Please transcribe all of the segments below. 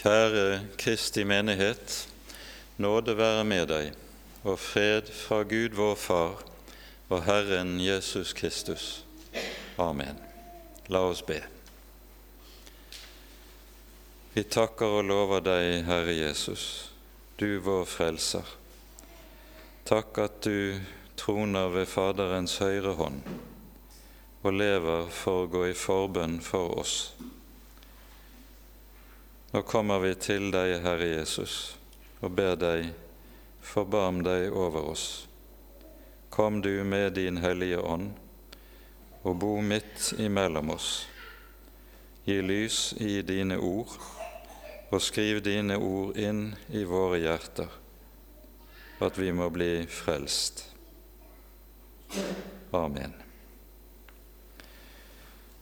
Kjære Kristi menighet. Nåde være med deg, og fred fra Gud vår Far og Herren Jesus Kristus. Amen. La oss be. Vi takker og lover deg, Herre Jesus, du vår Frelser. Takk at du troner ved Faderens høyre hånd og lever for å gå i forbønn for oss. Nå kommer vi til deg, Herre Jesus, og ber deg, forbarm deg over oss. Kom du med din Hellige Ånd og bo midt imellom oss. Gi lys i dine ord, og skriv dine ord inn i våre hjerter, at vi må bli frelst. Amen.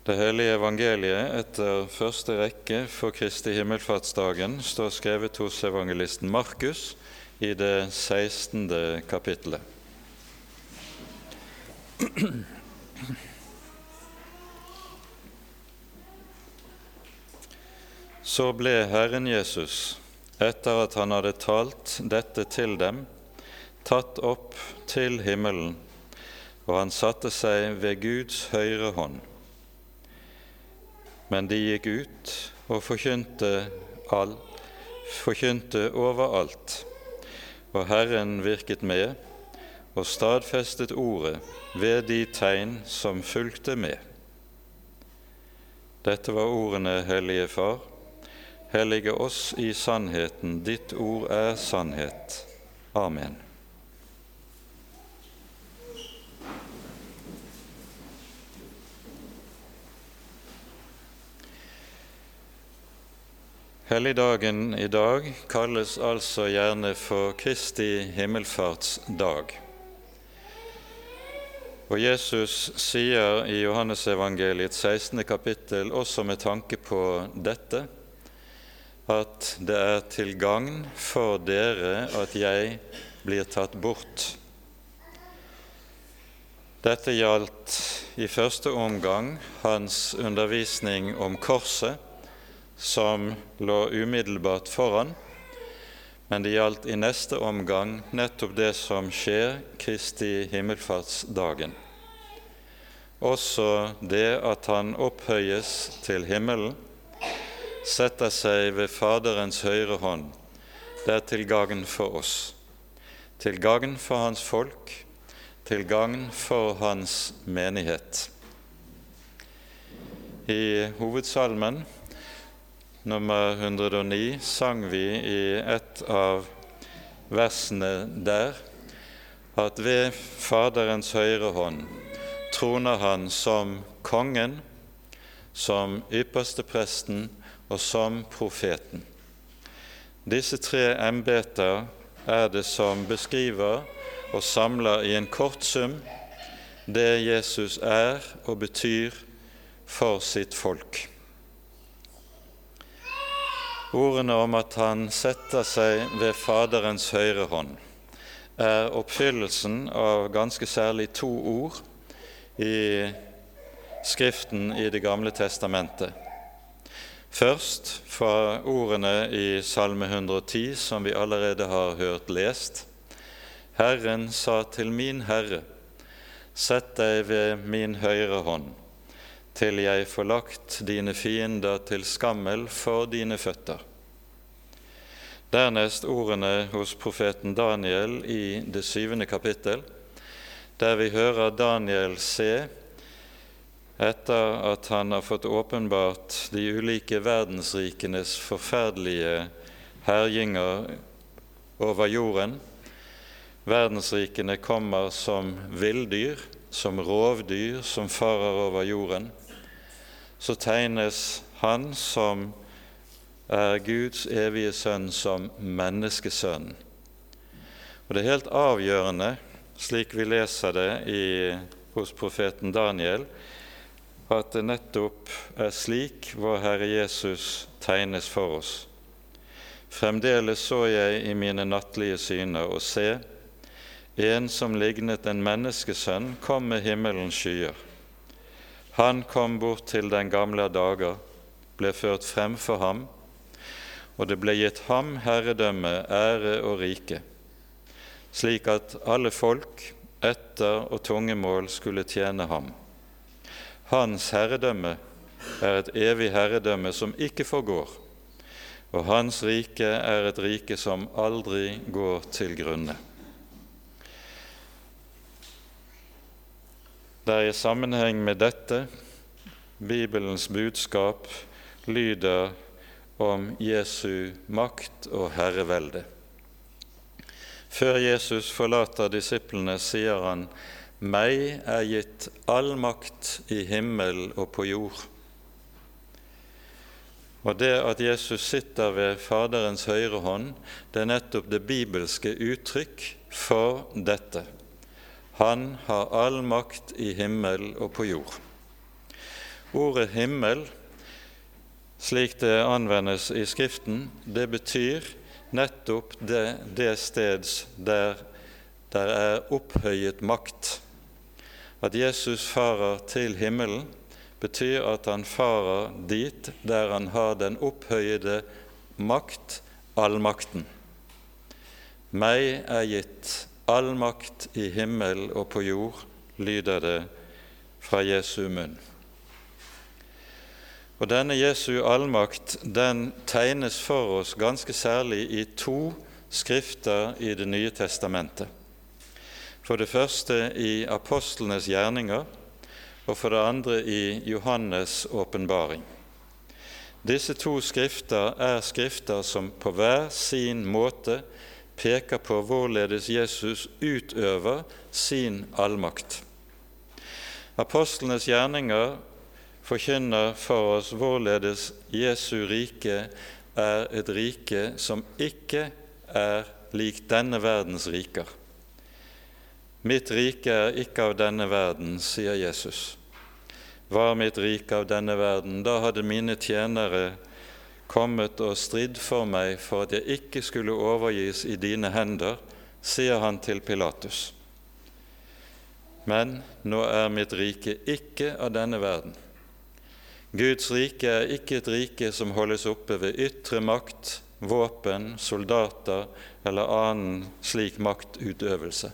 Det hellige evangeliet etter første rekke for Kristi himmelfartsdagen står skrevet hos evangelisten Markus i det 16. kapittelet. Så ble Herren Jesus, etter at han hadde talt dette til dem, tatt opp til himmelen, og han satte seg ved Guds høyre hånd. Men de gikk ut og forkynte, all, forkynte overalt, og Herren virket med og stadfestet ordet ved de tegn som fulgte med. Dette var ordene, Hellige Far. Hellige oss i sannheten, ditt ord er sannhet. Amen. Helligdagen i dag kalles altså gjerne for Kristi himmelfartsdag. Og Jesus sier i Johannesevangeliets 16. kapittel, også med tanke på dette, at det er til gagn for dere at jeg blir tatt bort. Dette gjaldt i første omgang hans undervisning om korset, som lå umiddelbart foran, men det gjaldt i neste omgang nettopp det som skjer Kristi himmelfartsdagen. Også det at han opphøyes til himmelen, setter seg ved Faderens høyre hånd. Det er til gagn for oss, til gagn for hans folk, til gagn for hans menighet. I hovedsalmen nummer 109 sang vi i et av versene der at ved Faderens høyre hånd troner han som kongen, som ypperste presten og som profeten. Disse tre embeter er det som beskriver og samler i en kort sum det Jesus er og betyr for sitt folk. Ordene om at han setter seg ved Faderens høyre hånd, er oppfyllelsen av ganske særlig to ord i Skriften i Det gamle testamentet. Først fra ordene i Salme 110, som vi allerede har hørt lest. Herren sa til min Herre, sett deg ved min høyre hånd til jeg får lagt dine fiender til skammel for dine føtter. Dernest ordene hos profeten Daniel i det syvende kapittel, der vi hører Daniel se, etter at han har fått åpenbart de ulike verdensrikenes forferdelige herjinger over jorden. Verdensrikene kommer som villdyr, som rovdyr som farer over jorden så tegnes han som er Guds evige sønn, som menneskesønn. Og Det er helt avgjørende, slik vi leser det i, hos profeten Daniel, at det nettopp er slik vår Herre Jesus tegnes for oss. Fremdeles så jeg i mine nattlige syner og se, en som lignet en menneskesønn, kom med himmelens skyer. Han kom bort til den gamle dager, ble ført frem for ham, og det ble gitt ham herredømme, ære og rike, slik at alle folk etter og tungemål skulle tjene ham. Hans herredømme er et evig herredømme som ikke forgår, og hans rike er et rike som aldri går til grunne. Det er i sammenheng med dette Bibelens budskap lyder om Jesu makt og herrevelde. Før Jesus forlater disiplene, sier han, 'Meg er gitt all makt i himmel og på jord'. Og det at Jesus sitter ved Faderens høyre hånd, det er nettopp det bibelske uttrykk for dette. Han har all makt i himmel og på jord. Ordet 'himmel' slik det anvendes i Skriften, det betyr nettopp det, det steds der der er opphøyet makt. At Jesus farer til himmelen, betyr at han farer dit der han har den opphøyede makt, allmakten. Meg er gitt all makt i himmel og på jord, lyder det fra Jesu munn. Og denne Jesu allmakt den tegnes for oss ganske særlig i to skrifter i Det nye testamentet. For det første i apostlenes gjerninger, og for det andre i Johannes' åpenbaring. Disse to skrifter er skrifter som på hver sin måte peker på hvorledes Jesus utøver sin allmakt. Apostlenes gjerninger forkynner for oss hvorledes Jesu rike er et rike som ikke er lik denne verdens riker. Mitt rike er ikke av denne verden, sier Jesus. Var mitt rike av denne verden, da hadde mine tjenere kommet og stridd for meg for at jeg ikke skulle overgis i dine hender, sier han til Pilatus. Men nå er mitt rike ikke av denne verden. Guds rike er ikke et rike som holdes oppe ved ytre makt, våpen, soldater eller annen slik maktutøvelse.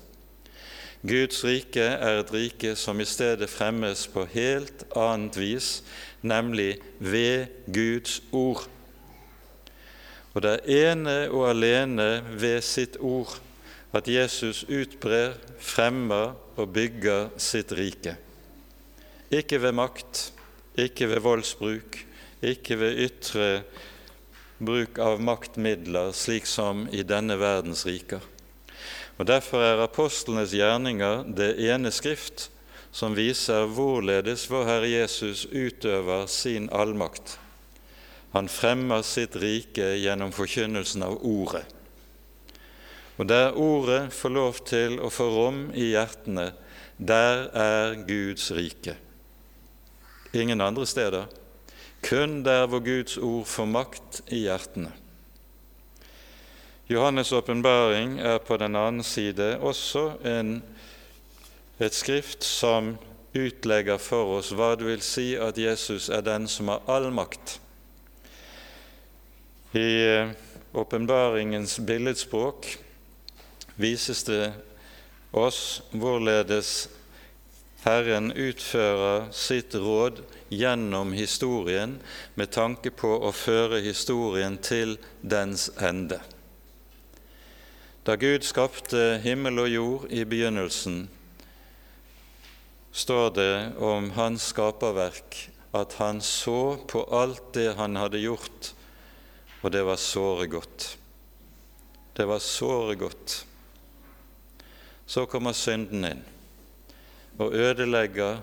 Guds rike er et rike som i stedet fremmes på helt annet vis, nemlig ved Guds ord. Og det er ene og alene ved sitt ord at Jesus utbrer, fremmer og bygger sitt rike. Ikke ved makt, ikke ved voldsbruk, ikke ved ytre bruk av maktmidler, slik som i denne verdens riker. Og Derfor er apostlenes gjerninger det ene skrift som viser hvorledes vår Herre Jesus utøver sin allmakt. Han fremmer sitt rike gjennom forkynnelsen av Ordet. Og der Ordet får lov til å få rom i hjertene, der er Guds rike ingen andre steder, kun der hvor Guds ord får makt i hjertene. Johannes' åpenbaring er på den annen side også en, et skrift som utlegger for oss hva det vil si at Jesus er den som har all makt. I eh, åpenbaringens billedspråk vises det oss hvorledes Herren utfører sitt råd gjennom historien med tanke på å føre historien til dens ende. Da Gud skapte himmel og jord i begynnelsen, står det om hans skaperverk at han så på alt det han hadde gjort, og det var såre godt. Det var såre godt. Så kommer synden inn og ødelegger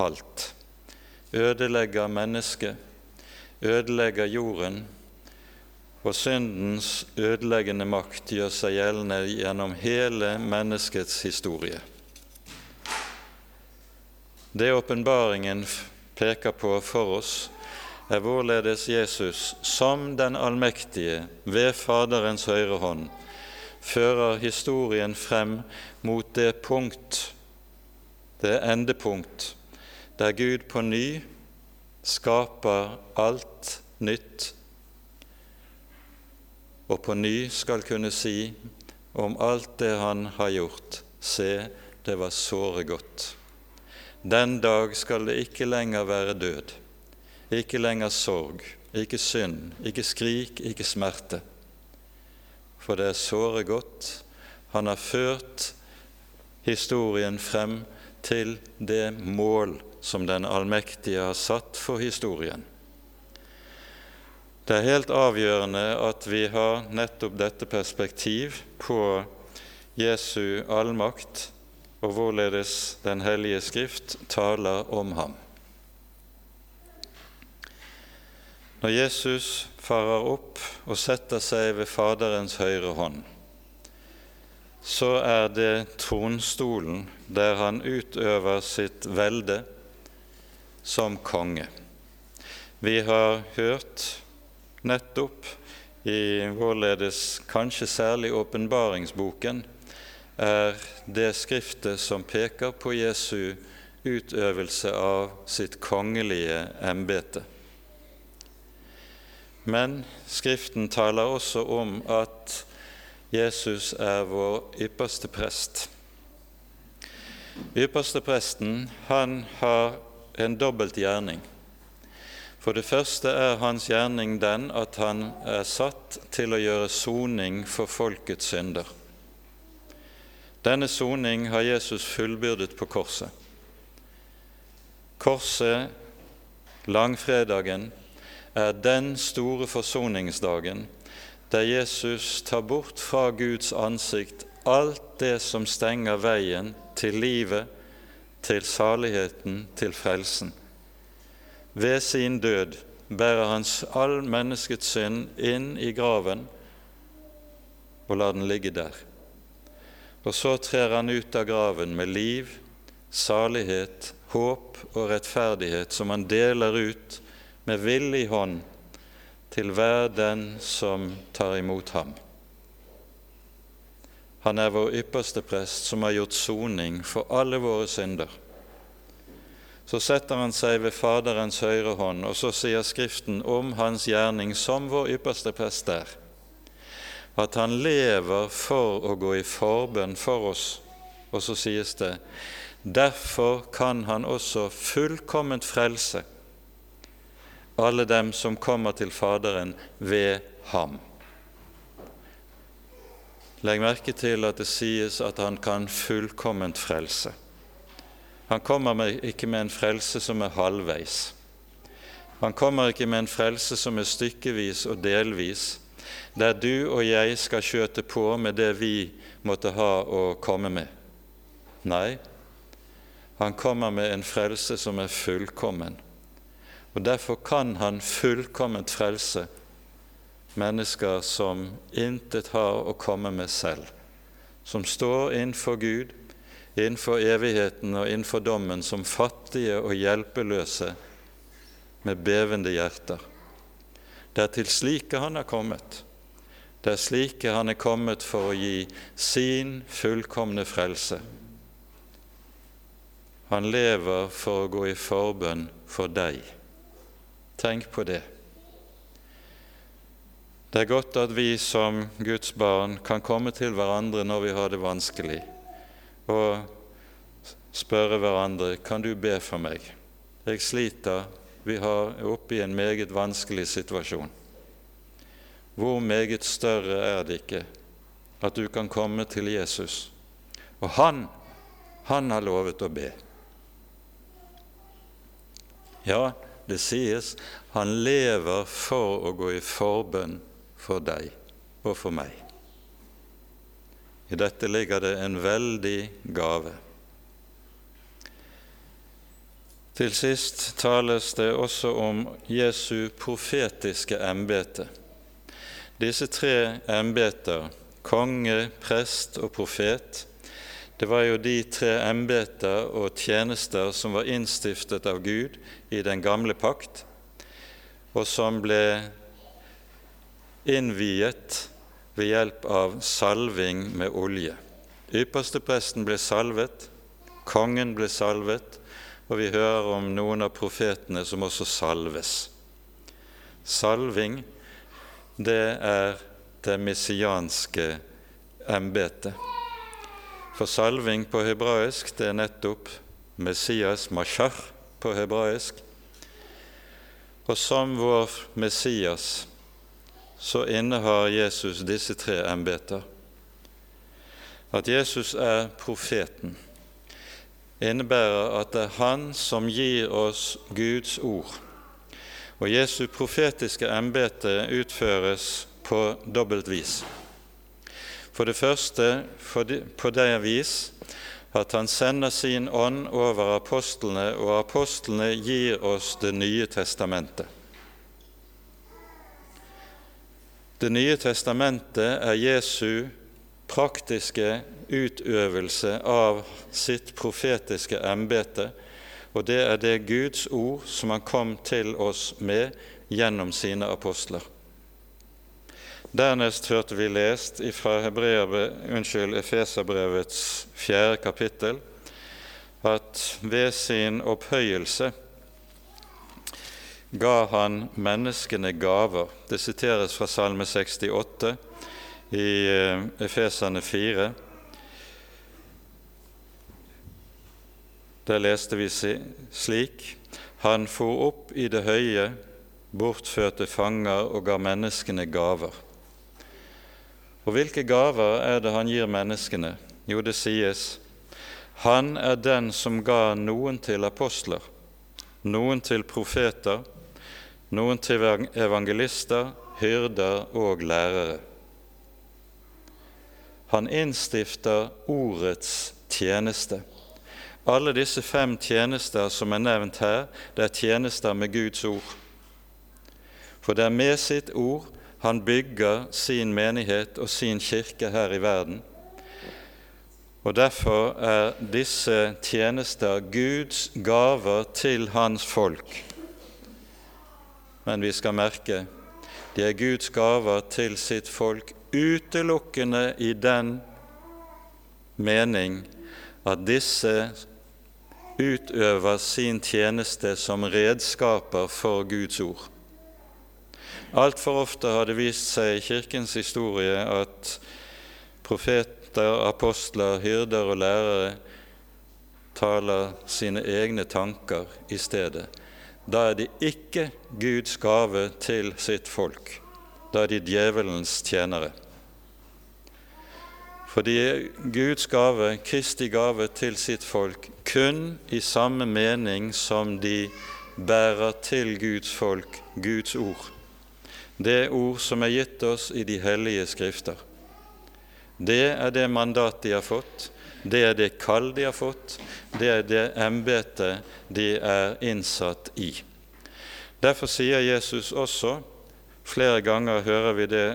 alt. Ødelegger mennesket, ødelegger jorden, og syndens ødeleggende makt gjør seg gjeldende gjennom hele menneskets historie. Det åpenbaringen peker på for oss, er vårledes Jesus, som den allmektige, ved Faderens høyre hånd, fører historien frem mot det punkt det endepunkt der Gud på ny skaper alt nytt og på ny skal kunne si om alt det han har gjort, se, det var såre godt. Den dag skal det ikke lenger være død, ikke lenger sorg, ikke synd, ikke skrik, ikke smerte. For det er såre godt. Han har ført historien frem til det mål som den allmektige har satt for historien. Det er helt avgjørende at vi har nettopp dette perspektiv på Jesu allmakt og hvorledes Den hellige Skrift taler om ham. Når Jesus farer opp og setter seg ved Faderens høyre hånd, så er det tronstolen der han utøver sitt velde som konge. Vi har hørt nettopp i vårledes kanskje særlig åpenbaringsboken er det skriftet som peker på Jesu utøvelse av sitt kongelige embete. Men Skriften taler også om at Jesus er vår ypperste prest. Ypperste presten han har en dobbelt gjerning. For det første er hans gjerning den at han er satt til å gjøre soning for folkets synder. Denne soning har Jesus fullbyrdet på korset. Korset, langfredagen, er den store forsoningsdagen der Jesus tar bort fra Guds ansikt alt det som stenger veien til livet, til saligheten, til frelsen. Ved sin død bærer han all menneskets synd inn i graven og lar den ligge der. Og så trer han ut av graven med liv, salighet, håp og rettferdighet som han deler ut med villig hånd til hver den som tar imot ham. Han er vår ypperste prest som har gjort soning for alle våre synder. Så setter han seg ved Faderens høyre hånd, og så sier Skriften om hans gjerning som vår ypperste prest der, at han lever for å gå i forbønn for oss. Og så sies det derfor kan han også fullkomment frelse alle dem som kommer til Faderen ved ham. Legg merke til at det sies at han kan fullkomment frelse. Han kommer med, ikke med en frelse som er halvveis. Han kommer ikke med en frelse som er stykkevis og delvis, der du og jeg skal skjøte på med det vi måtte ha å komme med. Nei, han kommer med en frelse som er fullkommen og Derfor kan han fullkomment frelse mennesker som intet har å komme med selv, som står innenfor Gud, innenfor evigheten og innenfor dommen som fattige og hjelpeløse med bevende hjerter. Det er til slike han er kommet. Det er slike han er kommet for å gi sin fullkomne frelse. Han lever for å gå i forbønn for deg. Tenk på det. Det er godt at vi som Guds barn kan komme til hverandre når vi har det vanskelig, og spørre hverandre kan du be for meg. Jeg sliter, vi er oppe i en meget vanskelig situasjon. Hvor meget større er det ikke at du kan komme til Jesus? Og han, han har lovet å be. Ja, det sies han lever for å gå i forbønn for deg og for meg. I dette ligger det en veldig gave. Til sist tales det også om Jesu profetiske embete. Disse tre embeter, konge, prest og profet, det var jo de tre embeter og tjenester som var innstiftet av Gud i den gamle pakt, og som ble innviet ved hjelp av salving med olje. Ypperstepresten ble salvet, kongen ble salvet, og vi hører om noen av profetene som også salves. Salving, det er det messianske embetet. For salving på hebraisk det er nettopp Messias, Mashar på hebraisk. Og som vår Messias så innehar Jesus disse tre embeter. At Jesus er profeten, innebærer at det er Han som gir oss Guds ord. Og Jesu profetiske embete utføres på dobbelt vis. For det første på det vis at han sender sin ånd over apostlene, og apostlene gir oss Det nye testamentet. Det nye testamentet er Jesu praktiske utøvelse av sitt profetiske embete, og det er det Guds ord som han kom til oss med gjennom sine apostler. Dernest hørte vi lest fra Efeserbrevets fjerde kapittel at ved sin opphøyelse ga han menneskene gaver. Det siteres fra Salme 68 i eh, Efeserne 4. Der leste vi slik.: Han for opp i det høye, bortførte fanger og ga menneskene gaver. Og hvilke gaver er det han gir menneskene? Jo, det sies han er den som ga noen til apostler, noen til profeter, noen til evangelister, hyrder og lærere. Han innstifter ordets tjeneste. Alle disse fem tjenester som er nevnt her, det er tjenester med Guds ord. For det er med sitt ord han bygger sin menighet og sin kirke her i verden. Og Derfor er disse tjenester Guds gaver til hans folk. Men vi skal merke de er Guds gaver til sitt folk utelukkende i den mening at disse utøver sin tjeneste som redskaper for Guds ord. Altfor ofte har det vist seg i Kirkens historie at profeter, apostler, hyrder og lærere taler sine egne tanker i stedet. Da er de ikke Guds gave til sitt folk. Da er de djevelens tjenere. For de er Guds gave, Kristi gave til sitt folk, kun i samme mening som de bærer til Guds folk Guds ord det ord som er gitt oss i de hellige skrifter. Det er det mandat de har fått, det er det kall de har fått, det er det embete de er innsatt i. Derfor sier Jesus også, flere ganger hører vi det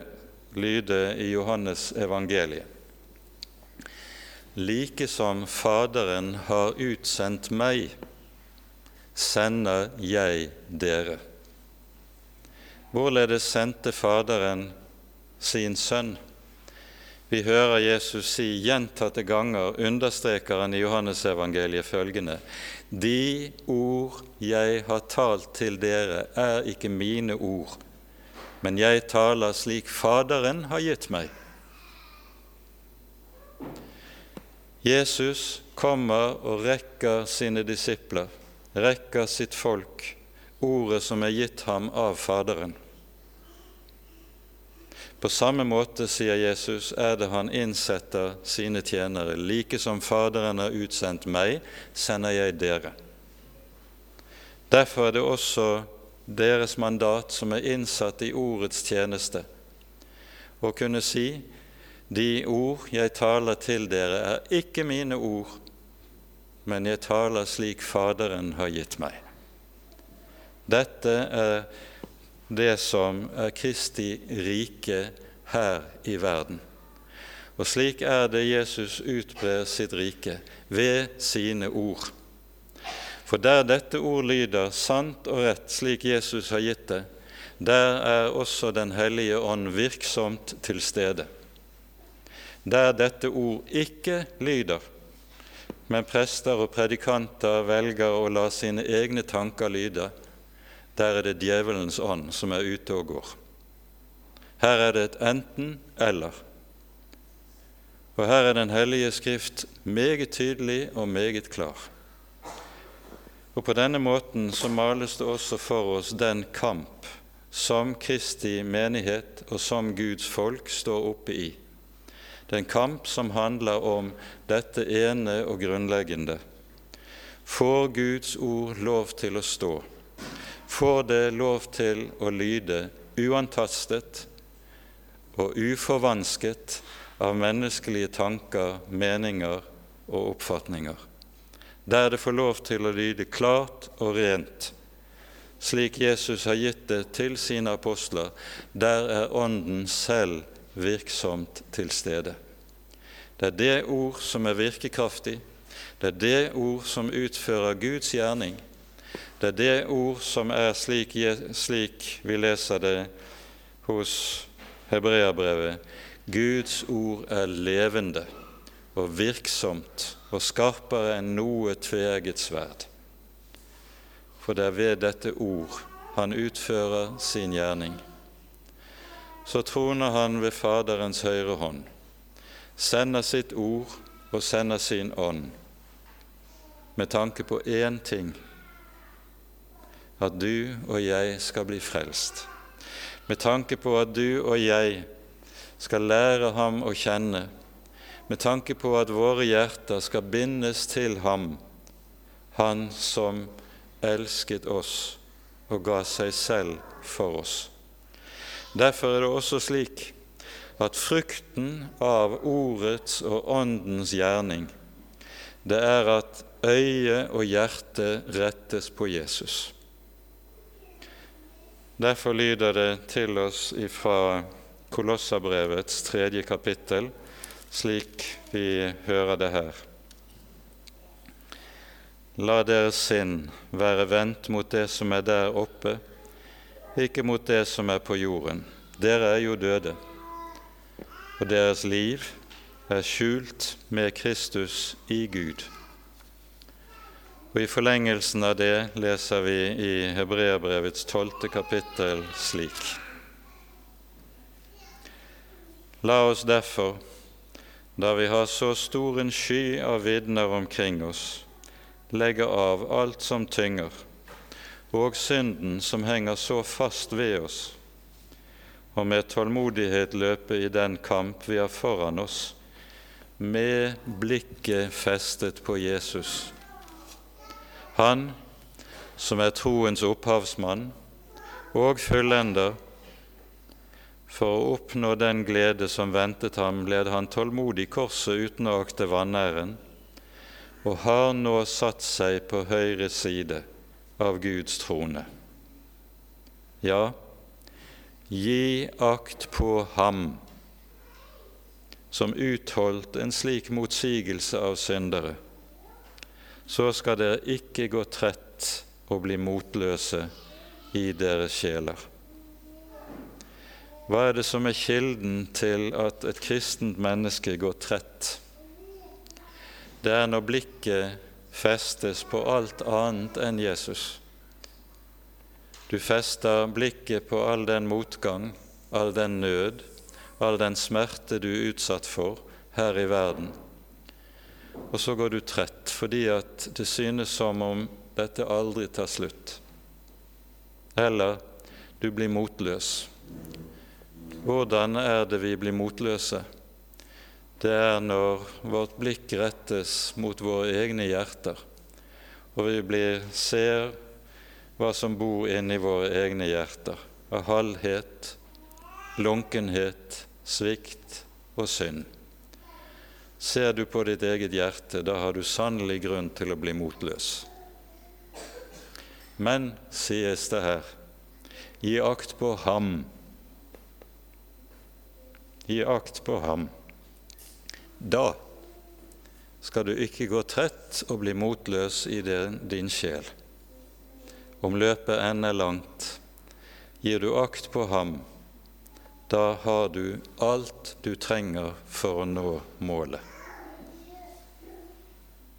lyde i Johannes evangeliet, like som Faderen har utsendt meg, sender jeg dere. Hvorledes sendte Faderen sin sønn? Vi hører Jesus si gjentatte ganger, understreker han i Johannesevangeliet følgende.: De ord jeg har talt til dere, er ikke mine ord, men jeg taler slik Faderen har gitt meg. Jesus kommer og rekker sine disipler, rekker sitt folk, ordet som er gitt ham av Faderen. På samme måte, sier Jesus, er det han innsetter sine tjenere. Like som Faderen har utsendt meg, sender jeg dere. Derfor er det også deres mandat som er innsatt i ordets tjeneste, å kunne si de ord jeg taler til dere, er ikke mine ord, men jeg taler slik Faderen har gitt meg. Dette er det som er Kristi rike her i verden. Og slik er det Jesus utbrer sitt rike, ved sine ord. For der dette ord lyder sant og rett, slik Jesus har gitt det, der er også Den hellige ånd virksomt til stede. Der dette ord ikke lyder, men prester og predikanter velger å la sine egne tanker lyde, der er det djevelens ånd som er ute og går. Her er det et enten-eller. Og her er Den hellige Skrift meget tydelig og meget klar. Og på denne måten så males det også for oss den kamp som Kristi menighet og som Guds folk står oppe i. Det er en kamp som handler om dette ene og grunnleggende. Får Guds ord lov til å stå? Får det lov til å lyde uantastet og uforvansket av menneskelige tanker, meninger og oppfatninger? Der det får lov til å lyde klart og rent slik Jesus har gitt det til sine apostler, der er Ånden selv virksomt til stede. Det er det ord som er virkekraftig, det er det ord som utfører Guds gjerning. Det er det ord som er slik, slik vi leser det hos Hebreabrevet. Guds ord er levende og virksomt og skarpere enn noe tveegget sverd for det er ved dette ord han utfører sin gjerning. Så troner han ved Faderens høyre hånd, sender sitt ord og sender sin ånd, med tanke på én ting at du og jeg skal bli frelst, med tanke på at du og jeg skal lære ham å kjenne, med tanke på at våre hjerter skal bindes til ham, han som elsket oss og ga seg selv for oss. Derfor er det også slik at frukten av Ordets og Åndens gjerning, det er at øye og hjerte rettes på Jesus. Derfor lyder det til oss fra Kolossabrevets tredje kapittel, slik vi hører det her. La deres sinn være vendt mot det som er der oppe, ikke mot det som er på jorden. Dere er jo døde, og deres liv er skjult med Kristus i Gud. Og I forlengelsen av det leser vi i Hebreabrevets tolvte kapittel slik. La oss derfor, da vi har så stor en sky av vitner omkring oss, legge av alt som tynger, og synden som henger så fast ved oss, og med tålmodighet løpe i den kamp vi har foran oss, med blikket festet på Jesus. Han som er troens opphavsmann og fullender, for å oppnå den glede som ventet ham, led han tålmodig korset uten å akte vanæren og har nå satt seg på høyre side av Guds trone. Ja, gi akt på ham som utholdt en slik motsigelse av syndere, så skal dere ikke gå trett og bli motløse i deres sjeler. Hva er det som er kilden til at et kristent menneske går trett? det er når blikket festes på alt annet enn Jesus. Du fester blikket på all den motgang, all den nød, all den smerte du er utsatt for her i verden. Og så går du trett fordi at det synes som om dette aldri tar slutt. Eller du blir motløs. Hvordan er det vi blir motløse? det er når vårt blikk rettes mot våre egne hjerter, og vi blir, ser hva som bor inni våre egne hjerter av halvhet, lunkenhet, svikt og synd. Ser du på ditt eget hjerte, da har du sannelig grunn til å bli motløs. Men, sies det her, gi akt på ham. Gi akt på ham. Da skal du ikke gå trett og bli motløs i din sjel. Om løpet enn er langt, gir du akt på ham, da har du alt du trenger for å nå målet.